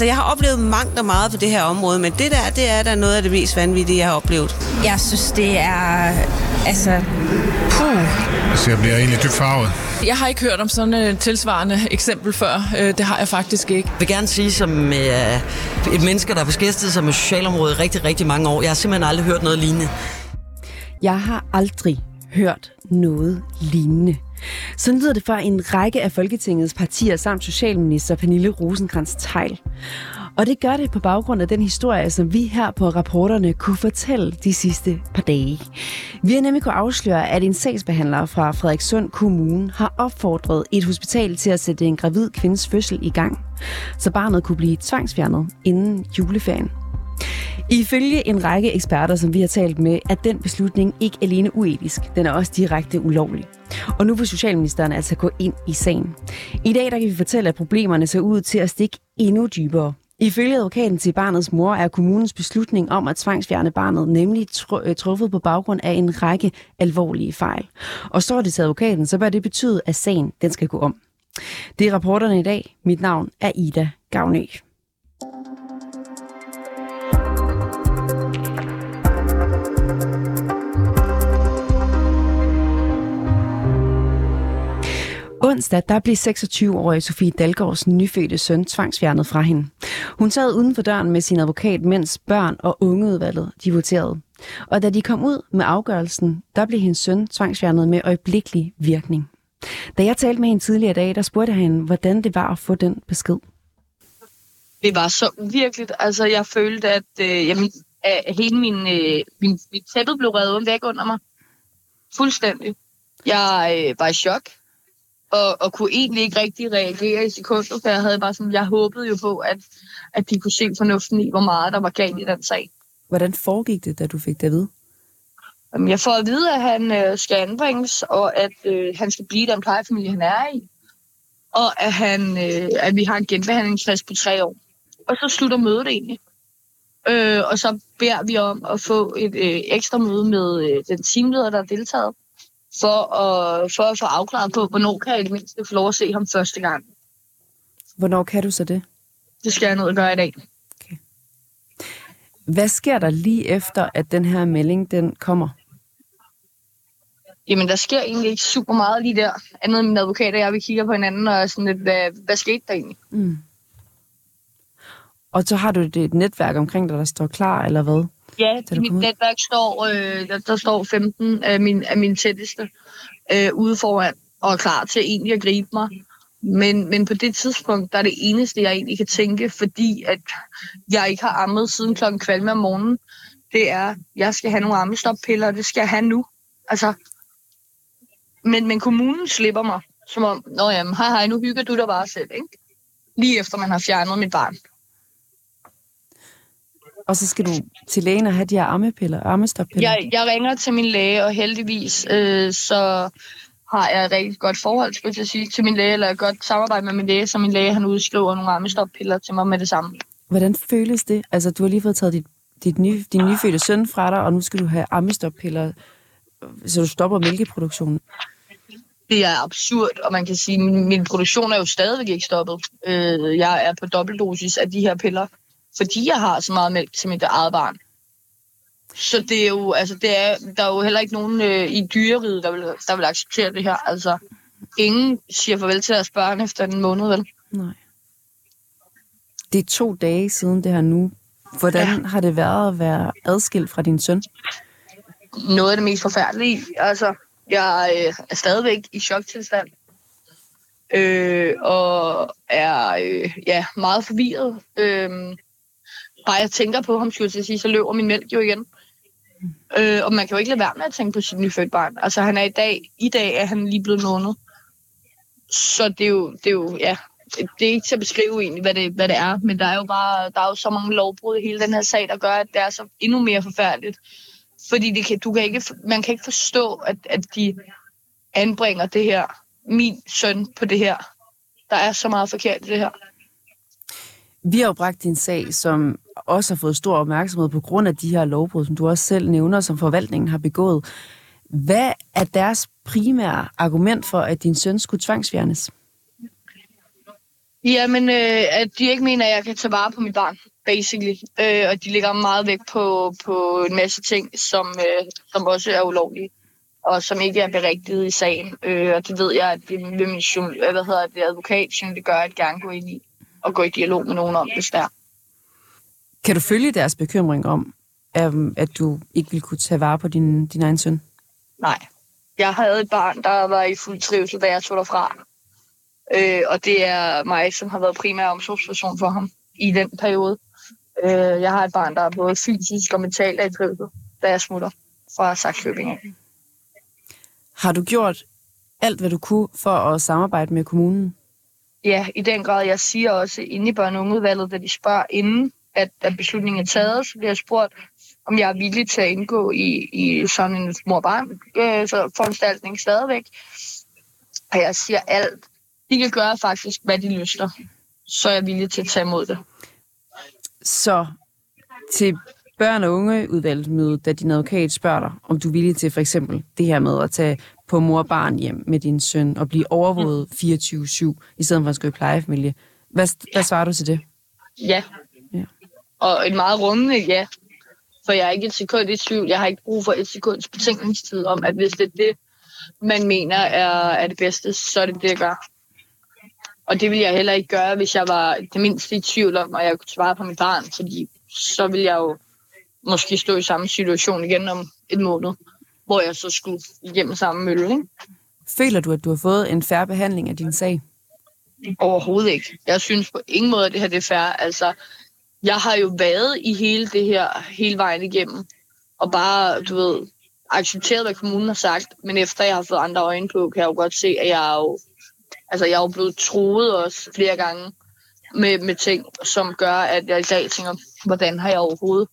Altså, jeg har oplevet mangt og meget på det her område, men det der, det er da noget af det mest vanvittige, jeg har oplevet. Jeg synes, det er... Altså... Puh. Så jeg bliver egentlig dybt farvet. Jeg har ikke hørt om sådan et tilsvarende eksempel før. Øh, det har jeg faktisk ikke. Jeg vil gerne sige, som øh, et menneske, der har beskæftiget sig med socialområdet rigtig, rigtig mange år, jeg har simpelthen aldrig hørt noget lignende. Jeg har aldrig hørt noget lignende. Så lyder det fra en række af Folketingets partier samt Socialminister Pernille rosenkrantz teil Og det gør det på baggrund af den historie, som vi her på rapporterne kunne fortælle de sidste par dage. Vi har nemlig kunne afsløre, at en sagsbehandler fra Frederikssund Kommune har opfordret et hospital til at sætte en gravid kvindes fødsel i gang, så barnet kunne blive tvangsfjernet inden juleferien. Ifølge en række eksperter, som vi har talt med, er den beslutning ikke alene uetisk, den er også direkte ulovlig. Og nu vil Socialministeren altså gå ind i sagen. I dag der kan vi fortælle, at problemerne ser ud til at stikke endnu dybere. Ifølge advokaten til barnets mor er kommunens beslutning om at tvangsfjerne barnet nemlig tr- øh, truffet på baggrund af en række alvorlige fejl. Og står det til advokaten, så bør det betyde, at sagen den skal gå om. Det er rapporterne i dag. Mit navn er Ida Gavnø. Onsdag der blev 26-årige Sofie Dalgaards nyfødte søn tvangsfjernet fra hende. Hun sad uden for døren med sin advokat, mens børn og ungeudvalget de voterede. Og da de kom ud med afgørelsen, der blev hendes søn tvangsfjernet med øjeblikkelig virkning. Da jeg talte med hende tidligere i dag, der spurgte jeg hende, hvordan det var at få den besked. Det var så uvirkeligt. Altså, jeg følte, at øh, jamen, at hele min, øh, min, mit tæppe blev revet væk under mig. Fuldstændig. Jeg øh, var i chok og, og kunne egentlig ikke rigtig reagere i sekunder, for jeg havde bare sådan, jeg håbede jo på, at, at de kunne se fornuften i, hvor meget der var galt i den sag. Hvordan foregik det, da du fik det at vide? Jeg får at vide, at han øh, skal anbringes, og at øh, han skal blive den plejefamilie, han er i. Og at, han, øh, at vi har en genbehandlingsfrist på tre år. Og så slutter mødet egentlig. Øh, og så beder vi om at få et øh, ekstra møde med øh, den teamleder, der har deltaget for at, for at få afklaret på, hvornår kan jeg i det mindste få lov at se ham første gang. Hvornår kan du så det? Det skal jeg ned og gøre i dag. Okay. Hvad sker der lige efter, at den her melding den kommer? Jamen, der sker egentlig ikke super meget lige der. Andet end min advokat og jeg, vi kigger på hinanden og er sådan lidt, hvad, hvad skete der egentlig? Mm. Og så har du et netværk omkring dig, der står klar, eller hvad? Ja, i mit netværk står, øh, der, der står 15 af, min, af mine tætteste øh, ude foran og er klar til egentlig at gribe mig. Men, men på det tidspunkt, der er det eneste, jeg egentlig kan tænke, fordi at jeg ikke har ammet siden klokken kvalme om morgenen, det er, at jeg skal have nogle ammestoppiller, og det skal jeg have nu. Altså, men, men kommunen slipper mig, som om, nå jamen, hej hej, nu hygger du dig bare selv, ikke? Lige efter man har fjernet mit barn. Og så skal du til lægen og have de her ammepiller, ammestoppiller? Jeg, jeg ringer til min læge, og heldigvis øh, så har jeg et rigtig godt forhold skulle jeg sige, til min læge, eller et godt samarbejde med min læge, så min læge han udskriver nogle ammestoppiller til mig med det samme. Hvordan føles det? Altså, du har lige fået taget dit, dit ny, din nyfødte søn fra dig, og nu skal du have ammestoppiller, så du stopper mælkeproduktionen. Det er absurd, og man kan sige, at min, min produktion er jo stadigvæk ikke stoppet. Øh, jeg er på dobbeltdosis af de her piller fordi jeg har så meget mælk til mit eget barn. Så det er jo, altså det er, der er jo heller ikke nogen øh, i dyreriget, der vil, der vil acceptere det her. Altså, ingen siger farvel til deres børn efter en måned, vel? Nej. Det er to dage siden det her nu. Hvordan ja. har det været at være adskilt fra din søn? Noget af det mest forfærdelige. Altså, jeg øh, er stadigvæk i choktilstand. Øh, og er øh, ja, meget forvirret. Øh, bare jeg tænker på ham, skulle jeg sige, så løber min mælk jo igen. Øh, og man kan jo ikke lade være med at tænke på sit nyfødte barn. Altså han er i dag, i dag er han lige blevet måned. Så det er jo, det er jo ja, det er ikke til at beskrive egentlig, hvad det, hvad det er, men der er jo bare, der er jo så mange lovbrud i hele den her sag, der gør, at det er så endnu mere forfærdeligt. Fordi det kan, du kan ikke, man kan ikke forstå, at, at de anbringer det her, min søn på det her. Der er så meget forkert i det her. Vi har jo bragt din sag, som også har fået stor opmærksomhed på grund af de her lovbrud, som du også selv nævner, som forvaltningen har begået. Hvad er deres primære argument for, at din søn skulle tvangsfjernes? Jamen, øh, at de ikke mener, at jeg kan tage vare på mit barn, basically. Øh, og de lægger meget vægt på, på en masse ting, som, øh, som også er ulovlige, og som ikke er berigtiget i sagen. Øh, og det ved jeg, at det vil min øh, hvad hedder det, advokat, det gør, at gerne gå ind i og gå i dialog med nogen om, hvis der. Kan du følge deres bekymring om, øhm, at du ikke vil kunne tage vare på din, din egen søn? Nej. Jeg havde et barn, der var i fuld trivsel, da jeg tog derfra. Øh, og det er mig, som har været primær omsorgsperson for ham i den periode. Øh, jeg har et barn, der er både fysisk og mentalt er i trivsel, da jeg smutter fra Saxkøbing. af. Har du gjort alt, hvad du kunne for at samarbejde med kommunen? Ja, i den grad. Jeg siger også inde i børne- og ungeudvalget, da de spørger inden, at, at beslutningen er taget, så bliver jeg spurgt, om jeg er villig til at indgå i, i sådan en mor-barn øh, stadigvæk. Og jeg siger alt. De kan gøre faktisk, hvad de lyster. Så er jeg villig til at tage imod det. Så til børn- og ungeudvalgsmødet, da din advokat spørger dig, om du er villig til for eksempel det her med at tage på mor og barn hjem med din søn og blive overvåget 24-7, i stedet for at skulle i plejefamilie. Hvad, hvad svarer du til det? Ja. Og et meget rummende ja. For jeg er ikke et sekund i tvivl. Jeg har ikke brug for et sekunds betænkningstid om, at hvis det er det, man mener er, er det bedste, så er det det, jeg gør. Og det ville jeg heller ikke gøre, hvis jeg var det mindste i tvivl om, at jeg kunne svare på mit barn. Fordi så ville jeg jo måske stå i samme situation igen om et måned, hvor jeg så skulle igennem samme mølle. Ikke? Føler du, at du har fået en færre behandling af din sag? Overhovedet ikke. Jeg synes på ingen måde, at det her det er fair. Altså, jeg har jo været i hele det her hele vejen igennem. Og bare, du ved, accepteret, hvad kommunen har sagt. Men efter jeg har fået andre øjne på, kan jeg jo godt se, at jeg er jo, altså, jeg er jo blevet troet også flere gange med, med ting, som gør, at jeg i dag tænker, hvordan har jeg overhovedet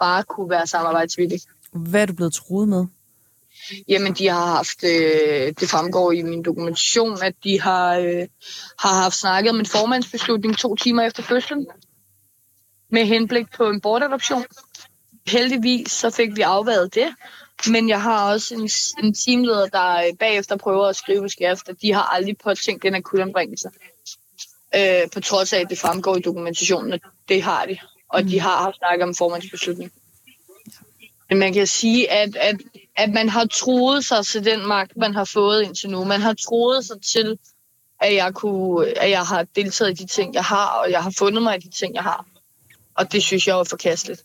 bare kunne være samarbejdsvillig. Hvad er du blevet troet med? Jamen, de har haft, øh, det fremgår i min dokumentation, at de har, øh, har haft snakket om en formandsbeslutning to timer efter fødslen, med henblik på en bortadoption. Heldigvis så fik vi afværet det, men jeg har også en, en teamleder, der øh, bagefter prøver at skrive skrift, at de har aldrig påtænkt den akutanbringelse. Øh, på trods af, at det fremgår i dokumentationen, at det har de. Og de har haft snakket om formandsbeslutning. Men man kan sige, at, at, at man har troet sig til den magt, man har fået indtil nu. Man har troet sig til, at jeg, kunne, at jeg har deltaget i de ting, jeg har, og jeg har fundet mig i de ting, jeg har. Og det synes jeg er forkasteligt.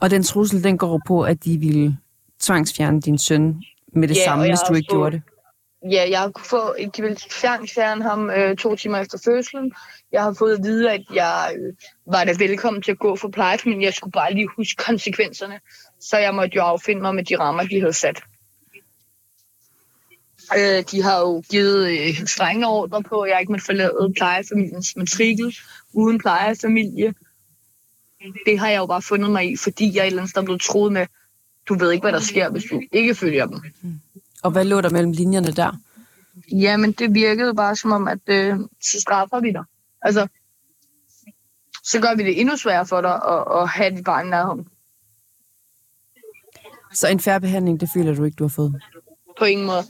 Og den trussel, den går på, at de ville tvangsfjerne din søn med det Ja, samme, hvis du ikke fået- gjorde det. Ja, jeg har kunnet få, de vil fjerne, fjerne ham øh, to timer efter fødslen. Jeg har fået at vide, at jeg øh, var da velkommen til at gå for plejefamilien. Jeg skulle bare lige huske konsekvenserne. Så jeg måtte jo affinde mig med de rammer, de havde sat. Øh, de har jo givet øh, strenge ordre på, at jeg ikke måtte forlade plejefamiliens matrikel uden plejefamilie. Det har jeg jo bare fundet mig i, fordi jeg et eller andet sted er blevet troet med, du ved ikke, hvad der sker, hvis du ikke følger dem. Og hvad lå der mellem linjerne der? Jamen, det virkede bare som om, at øh, så straffer vi dig. Altså, så gør vi det endnu sværere for dig at, at have dit barn nærheden. Så en færre behandling, det føler du ikke, du har fået? På ingen måde.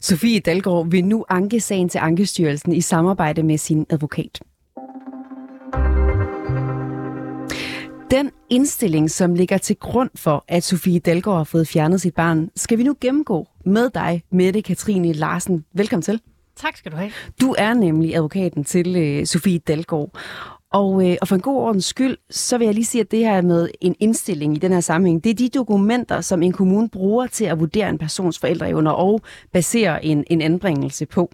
Sofie Dalgaard vil nu anke sagen til Ankestyrelsen i samarbejde med sin advokat. Den indstilling, som ligger til grund for, at Sofie Dalgaard har fået fjernet sit barn, skal vi nu gennemgå med dig, Mette Katrine Larsen. Velkommen til. Tak skal du have. Du er nemlig advokaten til øh, Sofie Dalgaard. Og, øh, og for en god ordens skyld, så vil jeg lige sige, at det her med en indstilling i den her sammenhæng, det er de dokumenter, som en kommune bruger til at vurdere en persons forældreevner og basere en, en anbringelse på.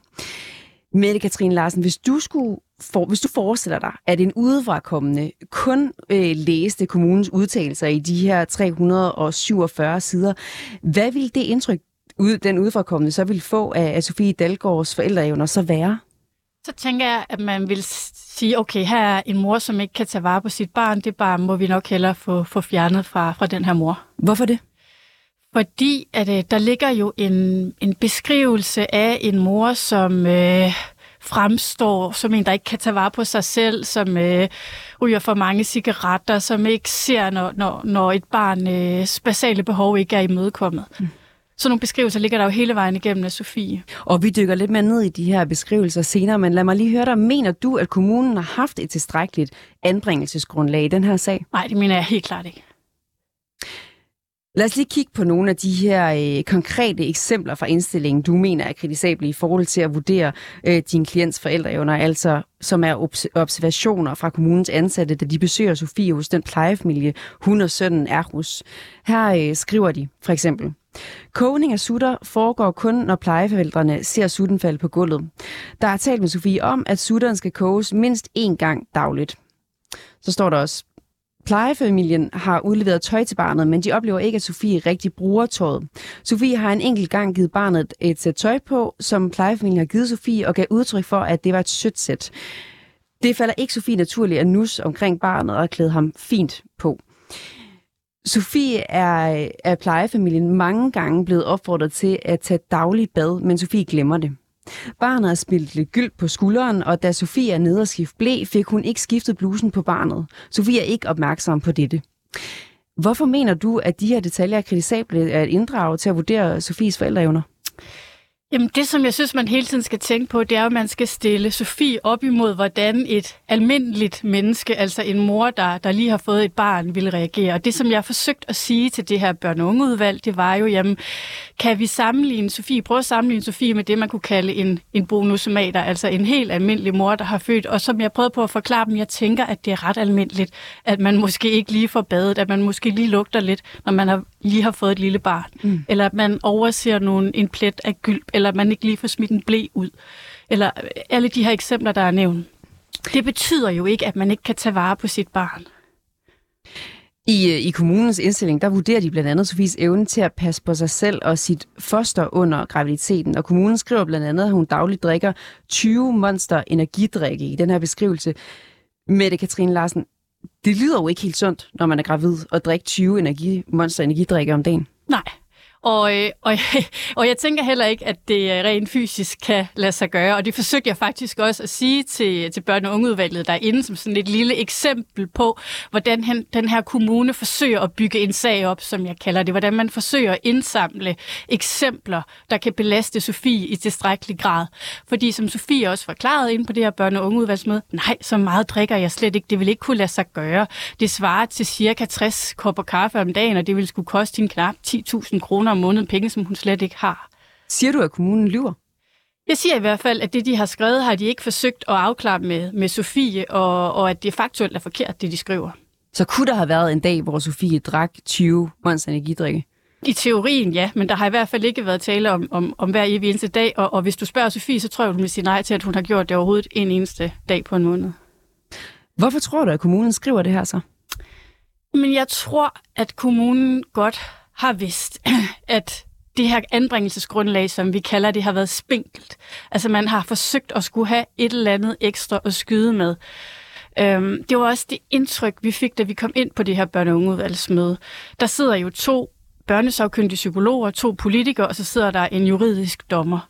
Mette Katrine Larsen, hvis du skulle for, hvis du forestiller dig, at en udefrakommende kun øh, læste kommunens udtalelser i de her 347 sider, hvad vil det indtryk, ud, den udefrakommende så vil få af, af Sofie Dalgaards forældreevner så være? Så tænker jeg, at man vil sige, okay, her er en mor, som ikke kan tage vare på sit barn. Det barn må vi nok hellere få, få fjernet fra, fra den her mor. Hvorfor det? Fordi at, øh, der ligger jo en, en beskrivelse af en mor, som øh, fremstår som en, der ikke kan tage vare på sig selv, som øh, ryger for mange cigaretter, som ikke ser, når, når, når et barns basale behov ikke er imødekommet. Mm. sådan nogle beskrivelser ligger der jo hele vejen igennem af Sofie. Og vi dykker lidt mere ned i de her beskrivelser senere, men lad mig lige høre dig. Mener du, at kommunen har haft et tilstrækkeligt anbringelsesgrundlag i den her sag? Nej, det mener jeg helt klart ikke. Lad os lige kigge på nogle af de her øh, konkrete eksempler fra indstillingen, du mener er kritisable i forhold til at vurdere øh, din klients forældreevner, altså som er obs- observationer fra kommunens ansatte, da de besøger Sofie hos den plejefamilie, hun og sønnen er hos. Her øh, skriver de for eksempel, Kogning af sutter foregår kun, når plejeforældrene ser sutten falde på gulvet. Der er talt med Sofie om, at sutteren skal koges mindst én gang dagligt. Så står der også, Plejefamilien har udleveret tøj til barnet, men de oplever ikke, at Sofie rigtig bruger tøjet. Sofie har en enkelt gang givet barnet et sæt tøj på, som plejefamilien har givet Sofie, og gav udtryk for, at det var et sødt sæt. Det falder ikke Sofie naturligt at nus omkring barnet og klæde ham fint på. Sofie er af plejefamilien mange gange blevet opfordret til at tage dagligt bad, men Sofie glemmer det. Barnet har spillet lidt gyld på skulderen, og da Sofie er nede og skifte blæ, fik hun ikke skiftet blusen på barnet. Sofie er ikke opmærksom på dette. Hvorfor mener du, at de her detaljer er kritisable at inddrage til at vurdere Sofies forældreevner? Jamen det, som jeg synes, man hele tiden skal tænke på, det er, at man skal stille Sofie op imod, hvordan et almindeligt menneske, altså en mor, der, der lige har fået et barn, vil reagere. Og det, som jeg har forsøgt at sige til det her børn- og ungeudvalg, det var jo, jamen, kan vi sammenligne Sofie, prøve at sammenligne Sofie med det, man kunne kalde en, en bonusomater, altså en helt almindelig mor, der har født. Og som jeg prøvede på at forklare dem, jeg tænker, at det er ret almindeligt, at man måske ikke lige får badet, at man måske lige lugter lidt, når man har, lige har fået et lille barn. Mm. Eller at man overser nogen, en plet af gylp, eller at man ikke lige får smidt en blæ ud. Eller alle de her eksempler, der er nævnt. Det betyder jo ikke, at man ikke kan tage vare på sit barn. I, øh, I kommunens indstilling, der vurderer de blandt andet Sofies evne til at passe på sig selv og sit foster under graviditeten. Og kommunen skriver blandt andet, at hun dagligt drikker 20 monster energidrikke i den her beskrivelse. Mette Katrine Larsen, det lyder jo ikke helt sundt, når man er gravid, at drikke 20 energi, monster energidrikke om dagen. Nej, og, øh, og, og jeg tænker heller ikke, at det øh, rent fysisk kan lade sig gøre. Og det forsøgte jeg faktisk også at sige til, til børne- og ungeudvalget derinde, som sådan et lille eksempel på, hvordan han, den her kommune forsøger at bygge en sag op, som jeg kalder det. Hvordan man forsøger at indsamle eksempler, der kan belaste Sofie i tilstrækkelig grad. Fordi som Sofie også forklarede ind på det her børne- og ungeudvalgsmøde, nej, så meget drikker jeg slet ikke. Det vil ikke kunne lade sig gøre. Det svarer til cirka 60 kopper kaffe om dagen, og det vil skulle koste hende knap 10.000 kroner om måneden, penge, som hun slet ikke har. Siger du, at kommunen lyver? Jeg siger i hvert fald, at det, de har skrevet, har de ikke forsøgt at afklare med, med Sofie, og, og at det faktuelt er forkert, det de skriver. Så kunne der have været en dag, hvor Sofie drak 20 monster energidrikke? I teorien, ja, men der har i hvert fald ikke været tale om, om, om hver evig eneste dag, og, og hvis du spørger Sofie, så tror jeg, hun vil sige nej til, at hun har gjort det overhovedet en eneste dag på en måned. Hvorfor tror du, at kommunen skriver det her så? Men jeg tror, at kommunen godt har vidst, at det her anbringelsesgrundlag, som vi kalder det, har været spinkelt. Altså man har forsøgt at skulle have et eller andet ekstra at skyde med. Øhm, det var også det indtryk, vi fik, da vi kom ind på det her børne- og ungeudvalgsmøde. Der sidder jo to børnesagkyndige psykologer, to politikere, og så sidder der en juridisk dommer.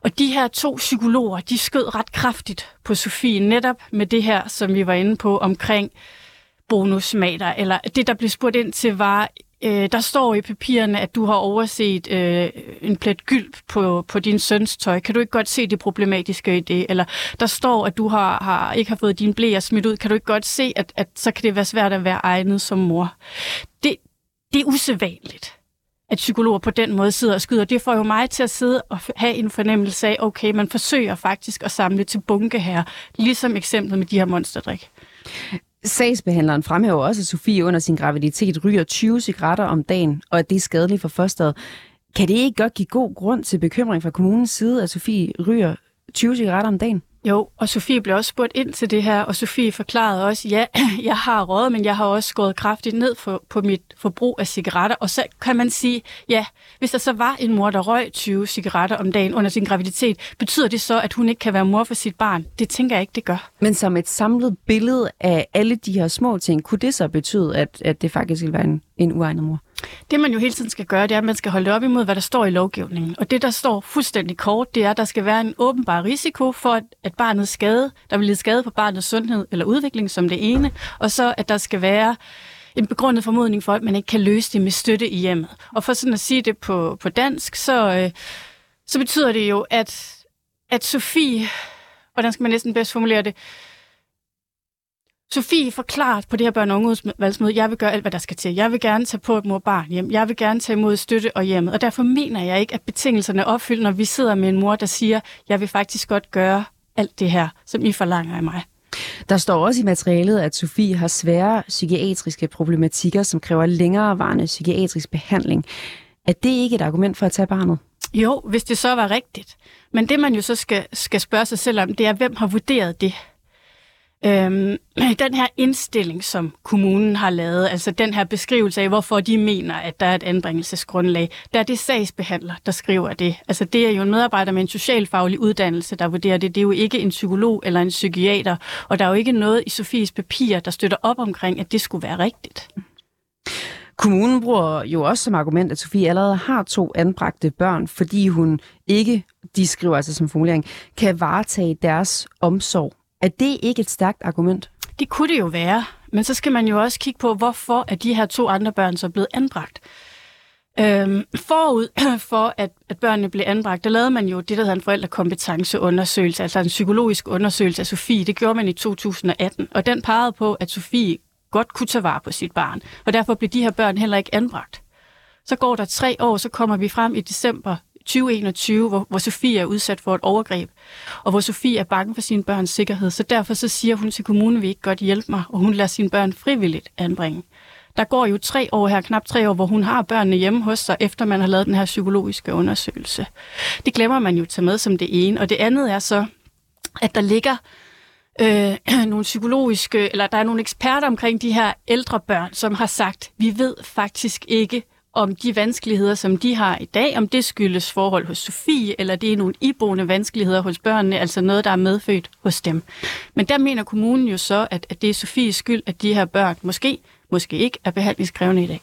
Og de her to psykologer, de skød ret kraftigt på Sofie, netop med det her, som vi var inde på omkring bonusmater, eller det, der blev spurgt ind til, var, øh, der står i papirerne, at du har overset øh, en plet gylp på, på din søns tøj. Kan du ikke godt se det problematiske i det? Eller der står, at du har, har ikke har fået din blæer smidt ud. Kan du ikke godt se, at, at så kan det være svært at være egnet som mor? Det, det er usædvanligt at psykologer på den måde sidder og skyder. Det får jo mig til at sidde og have en fornemmelse af, okay, man forsøger faktisk at samle til bunke her, ligesom eksemplet med de her monsterdrik. Sagsbehandleren fremhæver også, at Sofie under sin graviditet ryger 20 cigaretter om dagen, og at det er skadeligt for fosteret. Kan det ikke godt give god grund til bekymring fra kommunens side, at Sofie ryger 20 cigaretter om dagen? Jo, og Sofie blev også spurgt ind til det her, og Sofie forklarede også, ja, jeg har røget, men jeg har også skåret kraftigt ned for, på mit forbrug af cigaretter. Og så kan man sige, ja, hvis der så var en mor, der røg 20 cigaretter om dagen under sin graviditet, betyder det så, at hun ikke kan være mor for sit barn? Det tænker jeg ikke, det gør. Men som et samlet billede af alle de her små ting, kunne det så betyde, at, at det faktisk vil være en, en uegnet mor? Det, man jo hele tiden skal gøre, det er, at man skal holde op imod, hvad der står i lovgivningen. Og det, der står fuldstændig kort, det er, at der skal være en åbenbar risiko for, at barnets skade, der vil lide skade på barnets sundhed eller udvikling som det ene, og så, at der skal være en begrundet formodning for, at man ikke kan løse det med støtte i hjemmet. Og for sådan at sige det på, på dansk, så, øh, så betyder det jo, at, at Sofie, hvordan skal man næsten bedst formulere det, Sofie forklaret på det her børn- og ungeudvalgsmøde, jeg vil gøre alt, hvad der skal til. Jeg vil gerne tage på et mor-barn hjem. Jeg vil gerne tage imod støtte og hjemmet. Og derfor mener jeg ikke, at betingelserne er opfyldt, når vi sidder med en mor, der siger, jeg vil faktisk godt gøre alt det her, som I forlanger af mig. Der står også i materialet, at Sofie har svære psykiatriske problematikker, som kræver længerevarende psykiatrisk behandling. Er det ikke et argument for at tage barnet? Jo, hvis det så var rigtigt. Men det man jo så skal, skal spørge sig selv om, det er, hvem har vurderet det? Øhm, den her indstilling, som kommunen har lavet, altså den her beskrivelse af, hvorfor de mener, at der er et anbringelsesgrundlag, der er det sagsbehandler, der skriver det. Altså det er jo en medarbejder med en socialfaglig uddannelse, der vurderer det. Det er jo ikke en psykolog eller en psykiater, og der er jo ikke noget i Sofies papir, der støtter op omkring, at det skulle være rigtigt. Kommunen bruger jo også som argument, at Sofie allerede har to anbragte børn, fordi hun ikke, de skriver altså som formulering, kan varetage deres omsorg er det ikke et stærkt argument? Det kunne det jo være, men så skal man jo også kigge på, hvorfor er de her to andre børn så blevet anbragt. Øhm, forud for, at, at børnene blev anbragt, der lavede man jo det, der hedder en forældrekompetenceundersøgelse, altså en psykologisk undersøgelse af Sofie. Det gjorde man i 2018, og den pegede på, at Sofie godt kunne tage vare på sit barn, og derfor blev de her børn heller ikke anbragt. Så går der tre år, så kommer vi frem i december 2021, hvor, hvor Sofie er udsat for et overgreb, og hvor Sofie er bange for sine børns sikkerhed. Så derfor så siger hun til kommunen, vi ikke godt hjælpe mig, og hun lader sine børn frivilligt anbringe. Der går jo tre år her, knap tre år, hvor hun har børnene hjemme hos sig, efter man har lavet den her psykologiske undersøgelse. Det glemmer man jo at tage med som det ene. Og det andet er så, at der ligger øh, nogle psykologiske, eller der er nogle eksperter omkring de her ældre børn, som har sagt, vi ved faktisk ikke, om de vanskeligheder, som de har i dag, om det skyldes forhold hos Sofie, eller det er nogle iboende vanskeligheder hos børnene, altså noget, der er medfødt hos dem. Men der mener kommunen jo så, at, at det er Sofies skyld, at de her børn måske, måske ikke er behandlingskrævende i dag.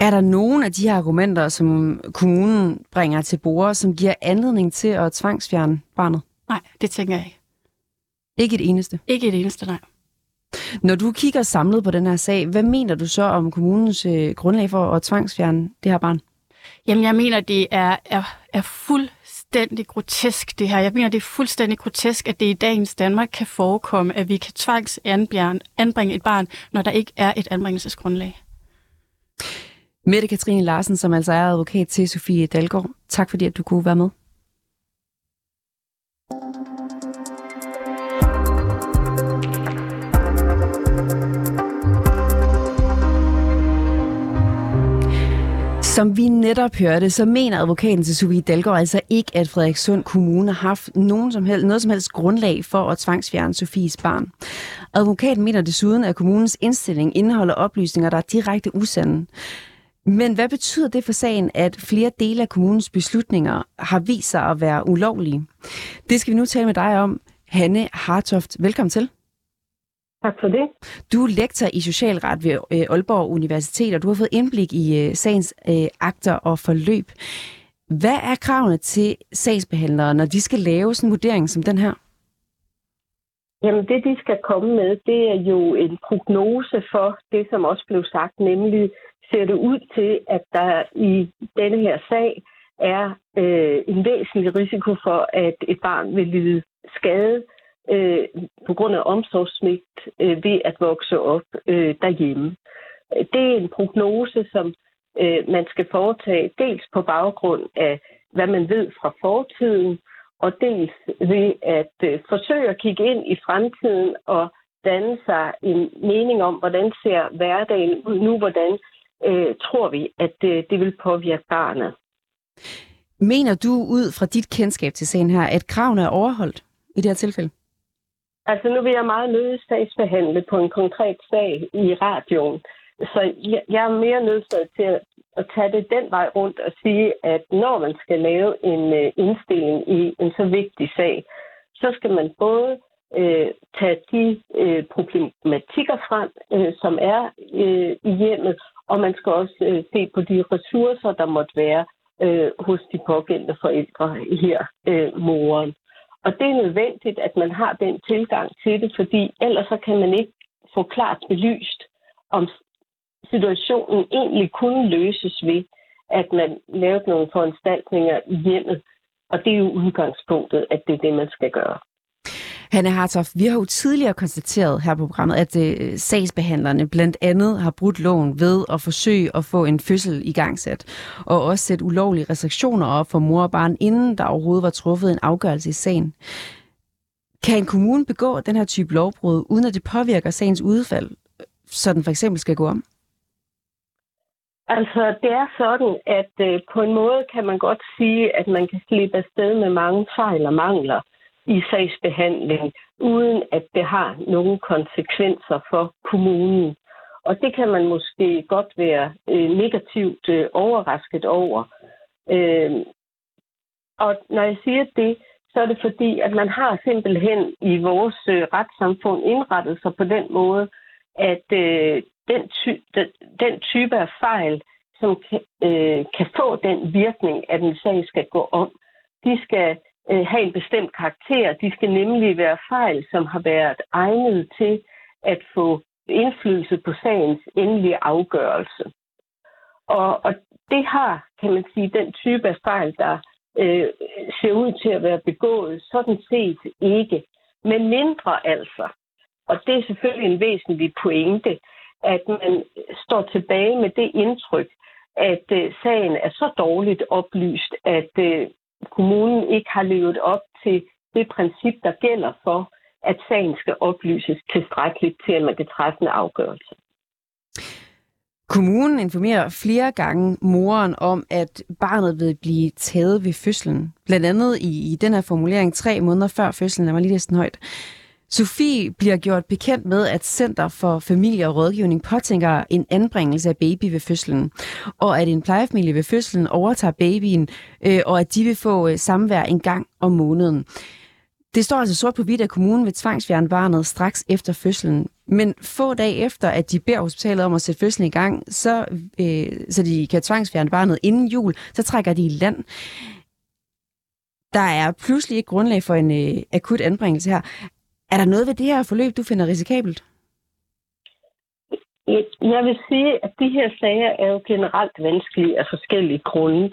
Er der nogen af de her argumenter, som kommunen bringer til bord, som giver anledning til at tvangsfjerne barnet? Nej, det tænker jeg ikke. Ikke et eneste? Ikke et eneste, nej. Når du kigger samlet på den her sag, hvad mener du så om kommunens øh, grundlag for at tvangsfjerne det her barn? Jamen, jeg mener, det er, er, er fuldstændig grotesk, det her. Jeg mener, det er fuldstændig grotesk, at det i dagens Danmark kan forekomme, at vi kan tvangsanbringe et barn, når der ikke er et anbringelsesgrundlag. Mette Katrine Larsen, som altså er advokat til Sofie Dalgaard. Tak fordi, at du kunne være med. Som vi netop hørte, så mener advokaten til Sofie Dalgaard altså ikke, at Frederikssund Kommune har haft nogen som helst, noget som helst grundlag for at tvangsfjerne Sofies barn. Advokaten mener desuden, at kommunens indstilling indeholder oplysninger, der er direkte usande. Men hvad betyder det for sagen, at flere dele af kommunens beslutninger har vist sig at være ulovlige? Det skal vi nu tale med dig om. Hanne Hartoft, velkommen til. Tak for det. Du er lektor i socialret ved øh, Aalborg Universitet, og du har fået indblik i øh, sagens øh, akter og forløb. Hvad er kravene til sagsbehandlere, når de skal lave sådan en vurdering som den her? Jamen det, de skal komme med, det er jo en prognose for det, som også blev sagt, nemlig ser det ud til, at der i denne her sag er øh, en væsentlig risiko for, at et barn vil lide skade øh, på grund af omsorgssmigt øh, ved at vokse op øh, derhjemme. Det er en prognose, som øh, man skal foretage dels på baggrund af, hvad man ved fra fortiden, og dels ved at øh, forsøge at kigge ind i fremtiden og danne sig en mening om, hvordan ser hverdagen ud nu, hvordan øh, tror vi, at øh, det vil påvirke barnet. Mener du ud fra dit kendskab til sagen her, at kravene er overholdt i det her tilfælde? Altså nu vil jeg meget nødt sagsbehandle på en konkret sag i radioen. Så jeg, jeg er mere nødt til at, at tage det den vej rundt og sige, at når man skal lave en øh, indstilling i en så vigtig sag, så skal man både øh, tage de øh, problematikker frem, øh, som er øh, i hjemmet, og man skal også øh, se på de ressourcer, der måtte være øh, hos de pågældende forældre her, øh, moren. Og det er nødvendigt, at man har den tilgang til det, fordi ellers så kan man ikke få klart belyst, om situationen egentlig kunne løses ved, at man lavede nogle foranstaltninger i hjemmet. Og det er jo udgangspunktet, at det er det, man skal gøre. Hanne Hartoff, vi har jo tidligere konstateret her på programmet, at øh, sagsbehandlerne blandt andet har brudt loven ved at forsøge at få en fødsel i gangsat, og også sætte ulovlige restriktioner op for mor og barn, inden der overhovedet var truffet en afgørelse i sagen. Kan en kommune begå den her type lovbrud, uden at det påvirker sagens udfald, så den for eksempel skal gå om? Altså, det er sådan, at øh, på en måde kan man godt sige, at man kan slippe afsted med mange fejl og mangler i sagsbehandling, uden at det har nogen konsekvenser for kommunen. Og det kan man måske godt være øh, negativt øh, overrasket over. Øh, og når jeg siger det, så er det fordi, at man har simpelthen i vores øh, retssamfund indrettet sig på den måde, at øh, den, ty- den, den type af fejl, som kan, øh, kan få den virkning, at en sag skal gå om, de skal øh, have en bestemt karakter. De skal nemlig være fejl, som har været egnet til at få indflydelse på sagens endelige afgørelse. Og, og det har, kan man sige, den type af fejl, der øh, ser ud til at være begået, sådan set ikke. Men mindre altså, og det er selvfølgelig en væsentlig pointe, at man står tilbage med det indtryk, at øh, sagen er så dårligt oplyst, at øh, kommunen ikke har levet op til det princip, der gælder for, at sagen skal oplyses tilstrækkeligt til, at man kan træffe en afgørelse. Kommunen informerer flere gange moren om, at barnet vil blive taget ved fødslen. Blandt andet i, i den her formulering tre måneder før fødslen, Lad mig lige næsten højt. Sofie bliver gjort bekendt med, at Center for Familie og Rådgivning påtænker en anbringelse af baby ved fødslen, og at en plejefamilie ved fødslen overtager babyen, øh, og at de vil få øh, samvær en gang om måneden. Det står altså sort på hvidt, at kommunen vil tvangsfjerne barnet straks efter fødslen. Men få dage efter, at de beder hospitalet om at sætte fødslen i gang, så, øh, så de kan tvangsfjerne barnet inden jul, så trækker de i land. Der er pludselig ikke grundlag for en øh, akut anbringelse her. Er der noget ved det her forløb, du finder risikabelt? Jeg vil sige, at de her sager er jo generelt vanskelige af forskellige grunde.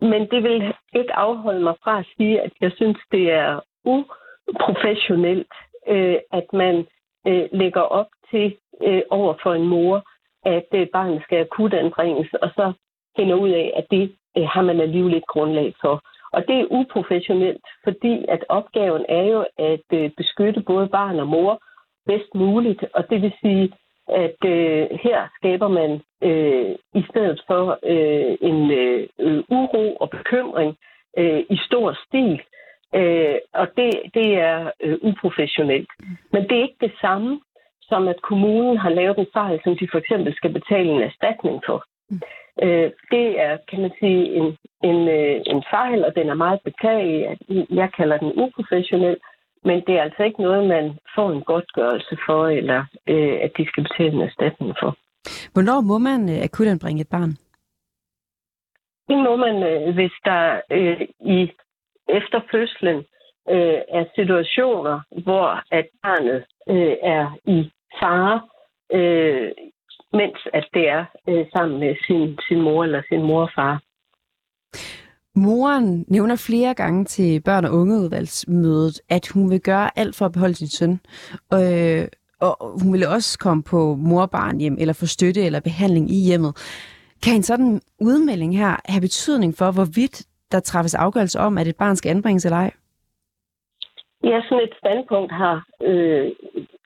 Men det vil ikke afholde mig fra at sige, at jeg synes, det er uprofessionelt, øh, at man øh, lægger op til øh, over for en mor, at øh, barnet skal akutanbringes, og så finder ud af, at det øh, har man alligevel ikke grundlag for. Og det er uprofessionelt, fordi at opgaven er jo at øh, beskytte både barn og mor bedst muligt. Og det vil sige, at øh, her skaber man øh, i stedet for øh, en øh, uro og bekymring øh, i stor stil. Øh, og det, det er øh, uprofessionelt. Men det er ikke det samme som at kommunen har lavet en fejl, som de for eksempel skal betale en erstatning for. Øh, det er, kan man sige, en, en, øh, en fejl, og den er meget beklagelig. Jeg kalder den uprofessionel, men det er altså ikke noget, man får en godtgørelse for, eller øh, at de skal betale en erstatning for. Hvornår må man øh, akutanbringe et barn? Det må man, øh, hvis der øh, i efter fødslen øh, er situationer, hvor at barnet øh, er i fare, øh, mens at det er øh, sammen med sin, sin mor eller sin mor og far. Moren nævner flere gange til børn- og ungeudvalgsmødet, at hun vil gøre alt for at beholde sin søn. Øh, og hun vil også komme på morbarn hjem, eller få støtte eller behandling i hjemmet. Kan en sådan udmelding her have betydning for, hvorvidt der træffes afgørelse om, at et barn skal anbringes eller ej? Ja, sådan et standpunkt har øh,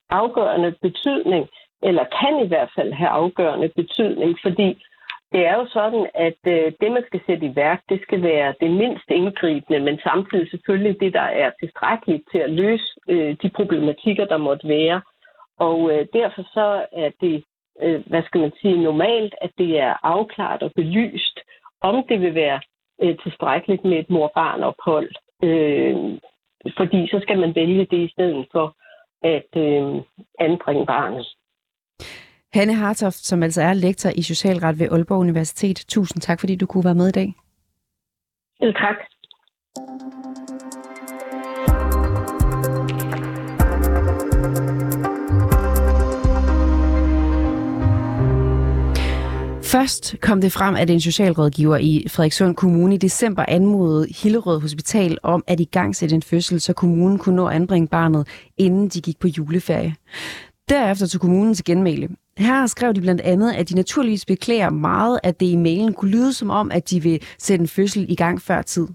afgørende betydning eller kan i hvert fald have afgørende betydning, fordi det er jo sådan, at øh, det, man skal sætte i værk, det skal være det mindst indgribende, men samtidig selvfølgelig det, der er tilstrækkeligt til at løse øh, de problematikker, der måtte være. Og øh, derfor så er det, øh, hvad skal man sige, normalt, at det er afklaret og belyst, om det vil være øh, tilstrækkeligt med et mor-barn-ophold. Øh, fordi så skal man vælge det i stedet for at øh, anbringe barnet. Hanne Hartoft, som altså er lektor i socialret ved Aalborg Universitet. Tusind tak, fordi du kunne være med i dag. Selv tak. Først kom det frem, at en socialrådgiver i Frederikssund Kommune i december anmodede Hillerød Hospital om at i gang sætte en fødsel, så kommunen kunne nå at anbringe barnet, inden de gik på juleferie. Derefter til kommunen til genmæle. Her skrev de blandt andet, at de naturligvis beklager meget, at det i mailen kunne lyde som om, at de vil sætte en fødsel i gang før tid.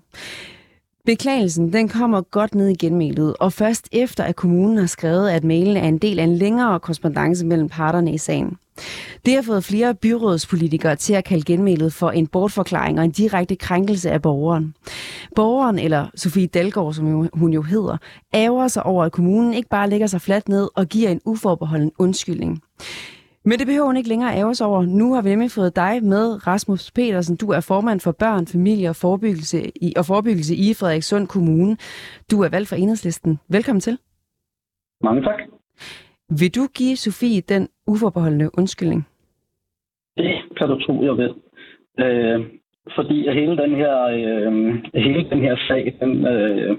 Beklagelsen den kommer godt ned i genmailet, og først efter, at kommunen har skrevet, at mailen er en del af en længere korrespondence mellem parterne i sagen. Det har fået flere byrådspolitikere til at kalde genmailet for en bortforklaring og en direkte krænkelse af borgeren. Borgeren, eller Sofie Dalgaard, som hun jo hedder, ærger sig over, at kommunen ikke bare lægger sig fladt ned og giver en uforbeholden undskyldning. Men det behøver hun ikke længere æres over. Nu har vi nemlig fået dig med, Rasmus Petersen. Du er formand for børn, familie og forebyggelse i, og forebyggelse i Frederikssund Kommune. Du er valgt for enhedslisten. Velkommen til. Mange tak. Vil du give Sofie den uforbeholdende undskyldning? Det kan du tro, jeg vil. Øh, fordi hele den her, øh, hele den her sag, den, øh,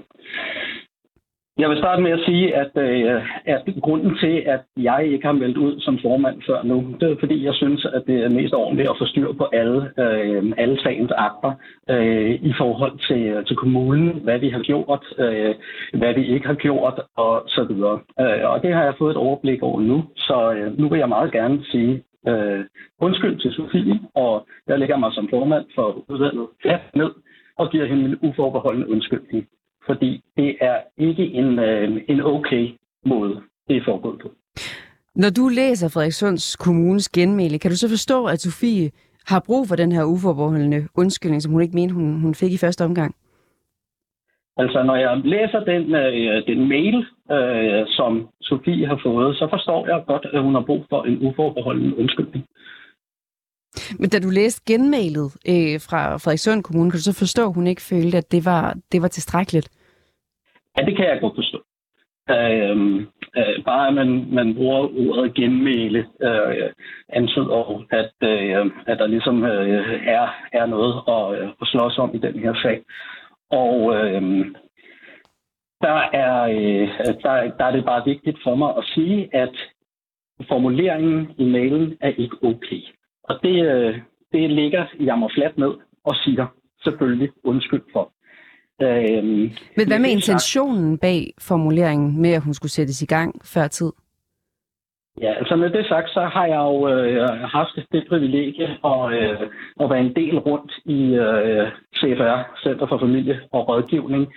jeg vil starte med at sige, at, øh, at grunden til, at jeg ikke har meldt ud som formand før nu, det er fordi, jeg synes, at det er mest ordentligt at få styr på alle, øh, alle sagens akter øh, i forhold til, øh, til kommunen, hvad vi har gjort, øh, hvad vi ikke har gjort og så videre. Øh, og det har jeg fået et overblik over nu, så øh, nu vil jeg meget gerne sige øh, undskyld til Sofie, og jeg lægger mig som formand for udvalget. Ned og giver hende en uforbeholdende undskyldning fordi det er ikke en, øh, en okay måde, det er foregået på. Når du læser Frederikssunds Kommunes genmæle, kan du så forstå, at Sofie har brug for den her uforbeholdende undskyldning, som hun ikke mente, hun, hun fik i første omgang? Altså, når jeg læser den, øh, den mail, øh, som Sofie har fået, så forstår jeg godt, at hun har brug for en uforbeholden undskyldning. Men da du læste genmailet øh, fra Frederikssund Kommune, kan du så forstå, at hun ikke følte, at det var, det var tilstrækkeligt? Ja, det kan jeg godt forstå. Øh, øh, bare at man, man bruger ordet genmæle, øh, antyder, at, øh, at der ligesom øh, er, er noget at, øh, at slås om i den her sag. Og øh, der, er, øh, der, der er det bare vigtigt for mig at sige, at formuleringen i mailen er ikke okay. Og det, øh, det ligger mig fladt ned og siger selvfølgelig undskyld for. Øhm, Men hvad med intentionen bag formuleringen med, at hun skulle sættes i gang før tid? Ja, altså med det sagt, så har jeg jo øh, haft det privilegie at, øh, at være en del rundt i øh, CFR, Center for Familie og Rådgivning,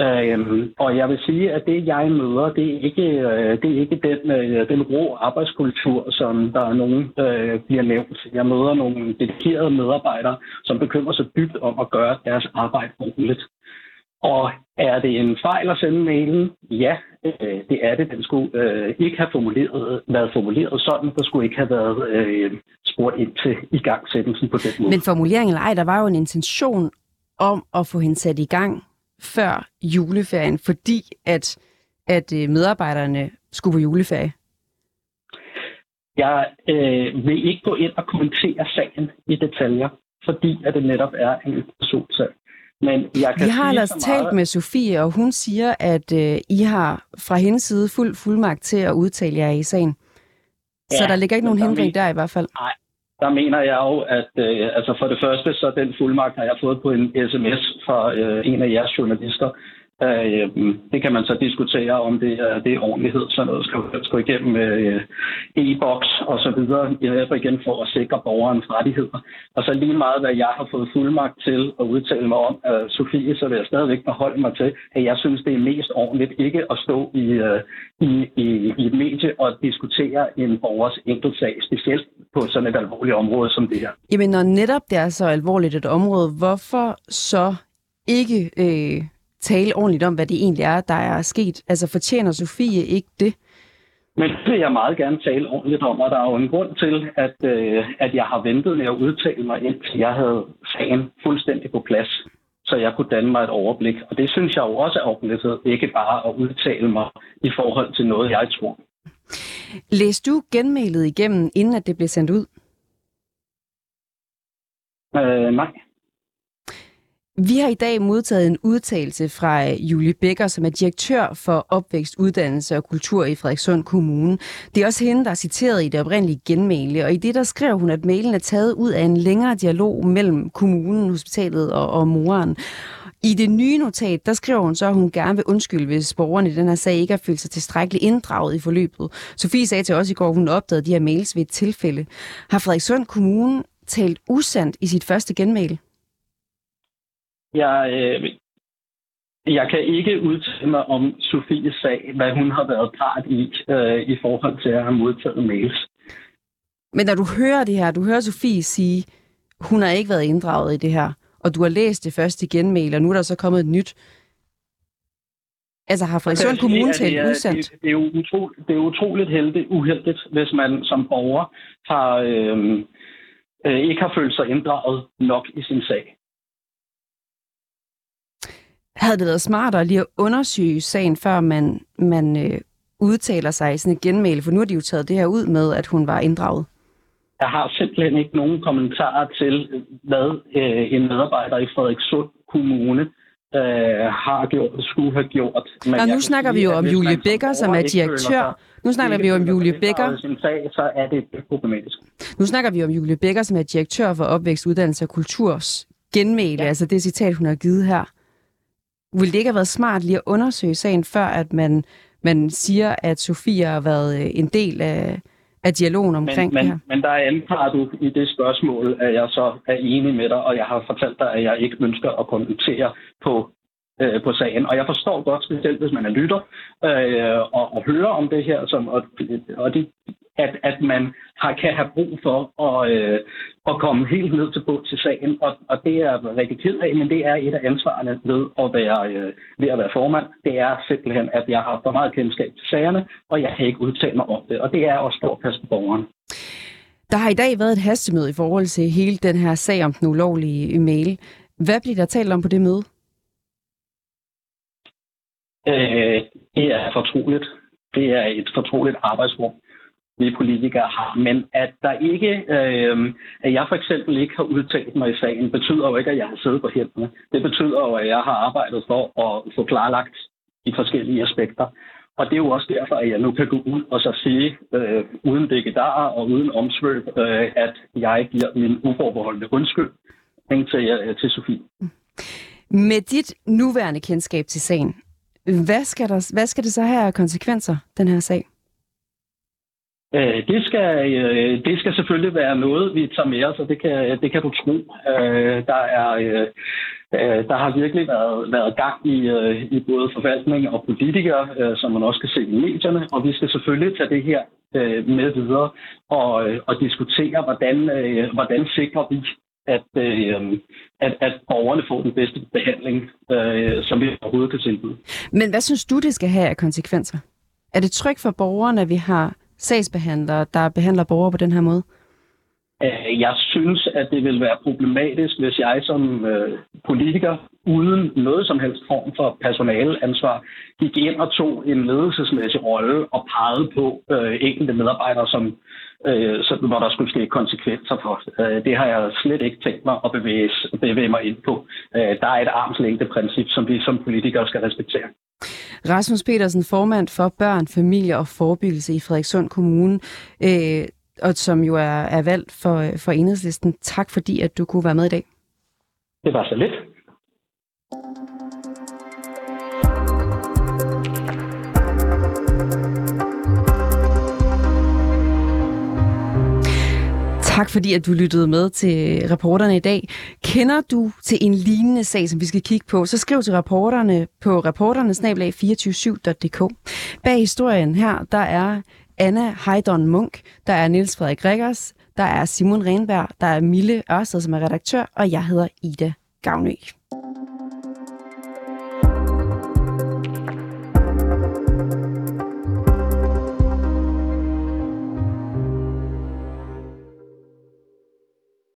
Øhm, og jeg vil sige, at det, jeg møder, det er ikke, øh, det er ikke den, øh, den rå arbejdskultur, som der er nogen øh, bliver nævnt. Jeg møder nogle dedikerede medarbejdere, som bekymrer sig dybt om at gøre deres arbejde ordentligt. Og er det en fejl at sende mailen? Ja, øh, det er det. Den skulle øh, ikke have formuleret, været formuleret sådan. Der skulle ikke have været øh, spurgt ind til igangsættelsen på den måde. Men formuleringen eller ej, der var jo en intention om at få hende sat i gang før juleferien, fordi at, at øh, medarbejderne skulle på juleferie? Jeg øh, vil ikke gå ind og kommentere sagen i detaljer, fordi at det netop er en personsag. Men jeg kan Vi har ellers meget... talt med Sofie, og hun siger, at øh, I har fra hendes side fuld fuldmagt til at udtale jer i sagen. Ja, så der ligger ikke nogen hindring der i hvert fald? Nej, der mener jeg jo, at øh, altså for det første, så den fuldmagt har jeg fået på en sms fra øh, en af jeres journalister, Øh, det kan man så diskutere, om det er, det er ordentlighed, så noget skal, skal igennem øh, e-boks og så videre, i igen for at sikre borgerens rettigheder. Og så lige meget, hvad jeg har fået fuldmagt til at udtale mig om, øh, Sofie, så vil jeg stadigvæk beholde mig til, at jeg synes, det er mest ordentligt ikke at stå i, øh, i, i, i et medie og diskutere en borgers enkeltsag, specielt på sådan et alvorligt område som det her. Jamen, når netop det er så alvorligt et område, hvorfor så ikke øh, tale ordentligt om, hvad det egentlig er, der er sket? Altså fortjener Sofie ikke det? Men det vil jeg meget gerne tale ordentligt om, og der er jo en grund til, at, øh, at jeg har ventet med at udtale mig, indtil jeg havde sagen fuldstændig på plads, så jeg kunne danne mig et overblik. Og det synes jeg jo også er ordentlighed, ikke bare at udtale mig i forhold til noget, jeg tror. Læs du genmailet igennem, inden at det blev sendt ud? Øh, nej. Vi har i dag modtaget en udtalelse fra øh, Julie Becker, som er direktør for opvækst, uddannelse og kultur i Frederikssund Kommune. Det er også hende, der er citeret i det oprindelige genmæle, og i det der skrev hun, at mailen er taget ud af en længere dialog mellem kommunen, hospitalet og, og moren. I det nye notat, der skriver hun så, at hun gerne vil undskylde, hvis borgerne i den her sag ikke har følt sig tilstrækkeligt inddraget i forløbet. Sofie sagde til os i går, at hun opdagede de her mails ved et tilfælde. Har Frederikssund Kommune talt usandt i sit første genmail? Jeg, øh, jeg kan ikke udtale mig om Sofies sag, hvad hun har været part i, øh, i forhold til at have modtaget mails. Men når du hører det her, du hører Sofie sige, hun har ikke været inddraget i det her, og du har læst det første genmail, og nu er der så kommet et nyt. Altså har Frederikssund Kommune talt usandt? Det, det, er jo utroligt, det er utroligt heldigt, uheldigt, hvis man som borger har, øh, øh, ikke har følt sig inddraget nok i sin sag. Havde det været smartere lige at undersøge sagen, før man, man øh, udtaler sig i sådan et genmæle? For nu har de jo taget det her ud med, at hun var inddraget. Jeg har simpelthen ikke nogen kommentarer til, hvad øh, en medarbejder i Frederikssund Kommune øh, har gjort, skulle have gjort. Men Nå, nu snakker sige, vi jo om Julie Becker, som er direktør. Nu snakker vi jo om Julie sag, så er det problematisk. Nu snakker vi om Julie Becker, som er direktør for opvækst, uddannelse og kulturs genmæle, ja. altså det citat, hun har givet her. Vil det ikke have været smart lige at undersøge sagen, før at man, man siger, at Sofia har været øh, en del af, af dialogen omkring men, det her? Men der antager du i det spørgsmål, at jeg så er enig med dig, og jeg har fortalt dig, at jeg ikke ønsker at kommentere på øh, på sagen. Og jeg forstår godt, specielt hvis man er lytter, øh, og, og hører om det her, som, og, og de, at, at man har, kan have brug for at, øh, at komme helt ned til bund til sagen. Og, og det er jeg rigtig ked af, men det er et af ansvarene ved at være, øh, ved at være formand. Det er simpelthen, at jeg har for meget kendskab til sagerne, og jeg kan ikke udtale mig om det. Og det er også stort pas på borgeren. Der har i dag været et hastemøde i forhold til hele den her sag om den ulovlige mail. Hvad bliver der talt om på det møde? Øh, det er fortroligt. Det er et fortroligt arbejdsrum, vi politikere har. Men at der ikke, øh, at jeg for eksempel ikke har udtalt mig i sagen, betyder jo ikke, at jeg har siddet på hænderne. Det betyder jo, at jeg har arbejdet for at få klarlagt de forskellige aspekter. Og det er jo også derfor, at jeg nu kan gå ud og så sige, øh, uden dækkedarer og uden omsvøb, øh, at jeg giver min uforbeholdende undskyld til, øh, til Sofie. Med dit nuværende kendskab til sagen, hvad skal, der, hvad skal det så have af konsekvenser, den her sag? Øh, det skal, øh, det skal selvfølgelig være noget, vi tager med os, og det kan, det kan du tro. Øh, der, er, øh, øh, der har virkelig været, været gang i, øh, i både forvaltning og politikere, som man også kan se i medierne, og vi skal selvfølgelig tage det her med videre og, og diskutere, hvordan, hvordan sikrer vi, at, at, at borgerne får den bedste behandling, som vi overhovedet kan tilbyde. Men hvad synes du, det skal have af konsekvenser? Er det trygt for borgerne, at vi har sagsbehandlere, der behandler borgere på den her måde? Øh, jeg synes, at det vil være problematisk, hvis jeg som øh, politiker, uden noget som helst form for personaleansvar, gik ind og tog en ledelsesmæssig rolle og pegede på øh, enkelte medarbejdere, som øh, så, hvor der skulle ske konsekvenser for. Øh, det har jeg slet ikke tænkt mig at bevæge, bevæge mig ind på. Øh, der er et armslængdeprincip, som vi som politikere skal respektere. Rasmus Petersen, formand for Børn, Familie og Forebyggelse i Frederikssund Kommune, øh, og som jo er, er valgt for, for enhedslisten. Tak fordi, at du kunne være med i dag. Det var så lidt. Tak fordi, at du lyttede med til reporterne i dag. Kender du til en lignende sag, som vi skal kigge på, så skriv til reporterne på reporternesnablag247.dk. Bag historien her, der er Anna Heidon Munk, der er Niels Frederik Rikkers, der er Simon Renberg, der er Mille Ørsted, som er redaktør, og jeg hedder Ida Gavnø.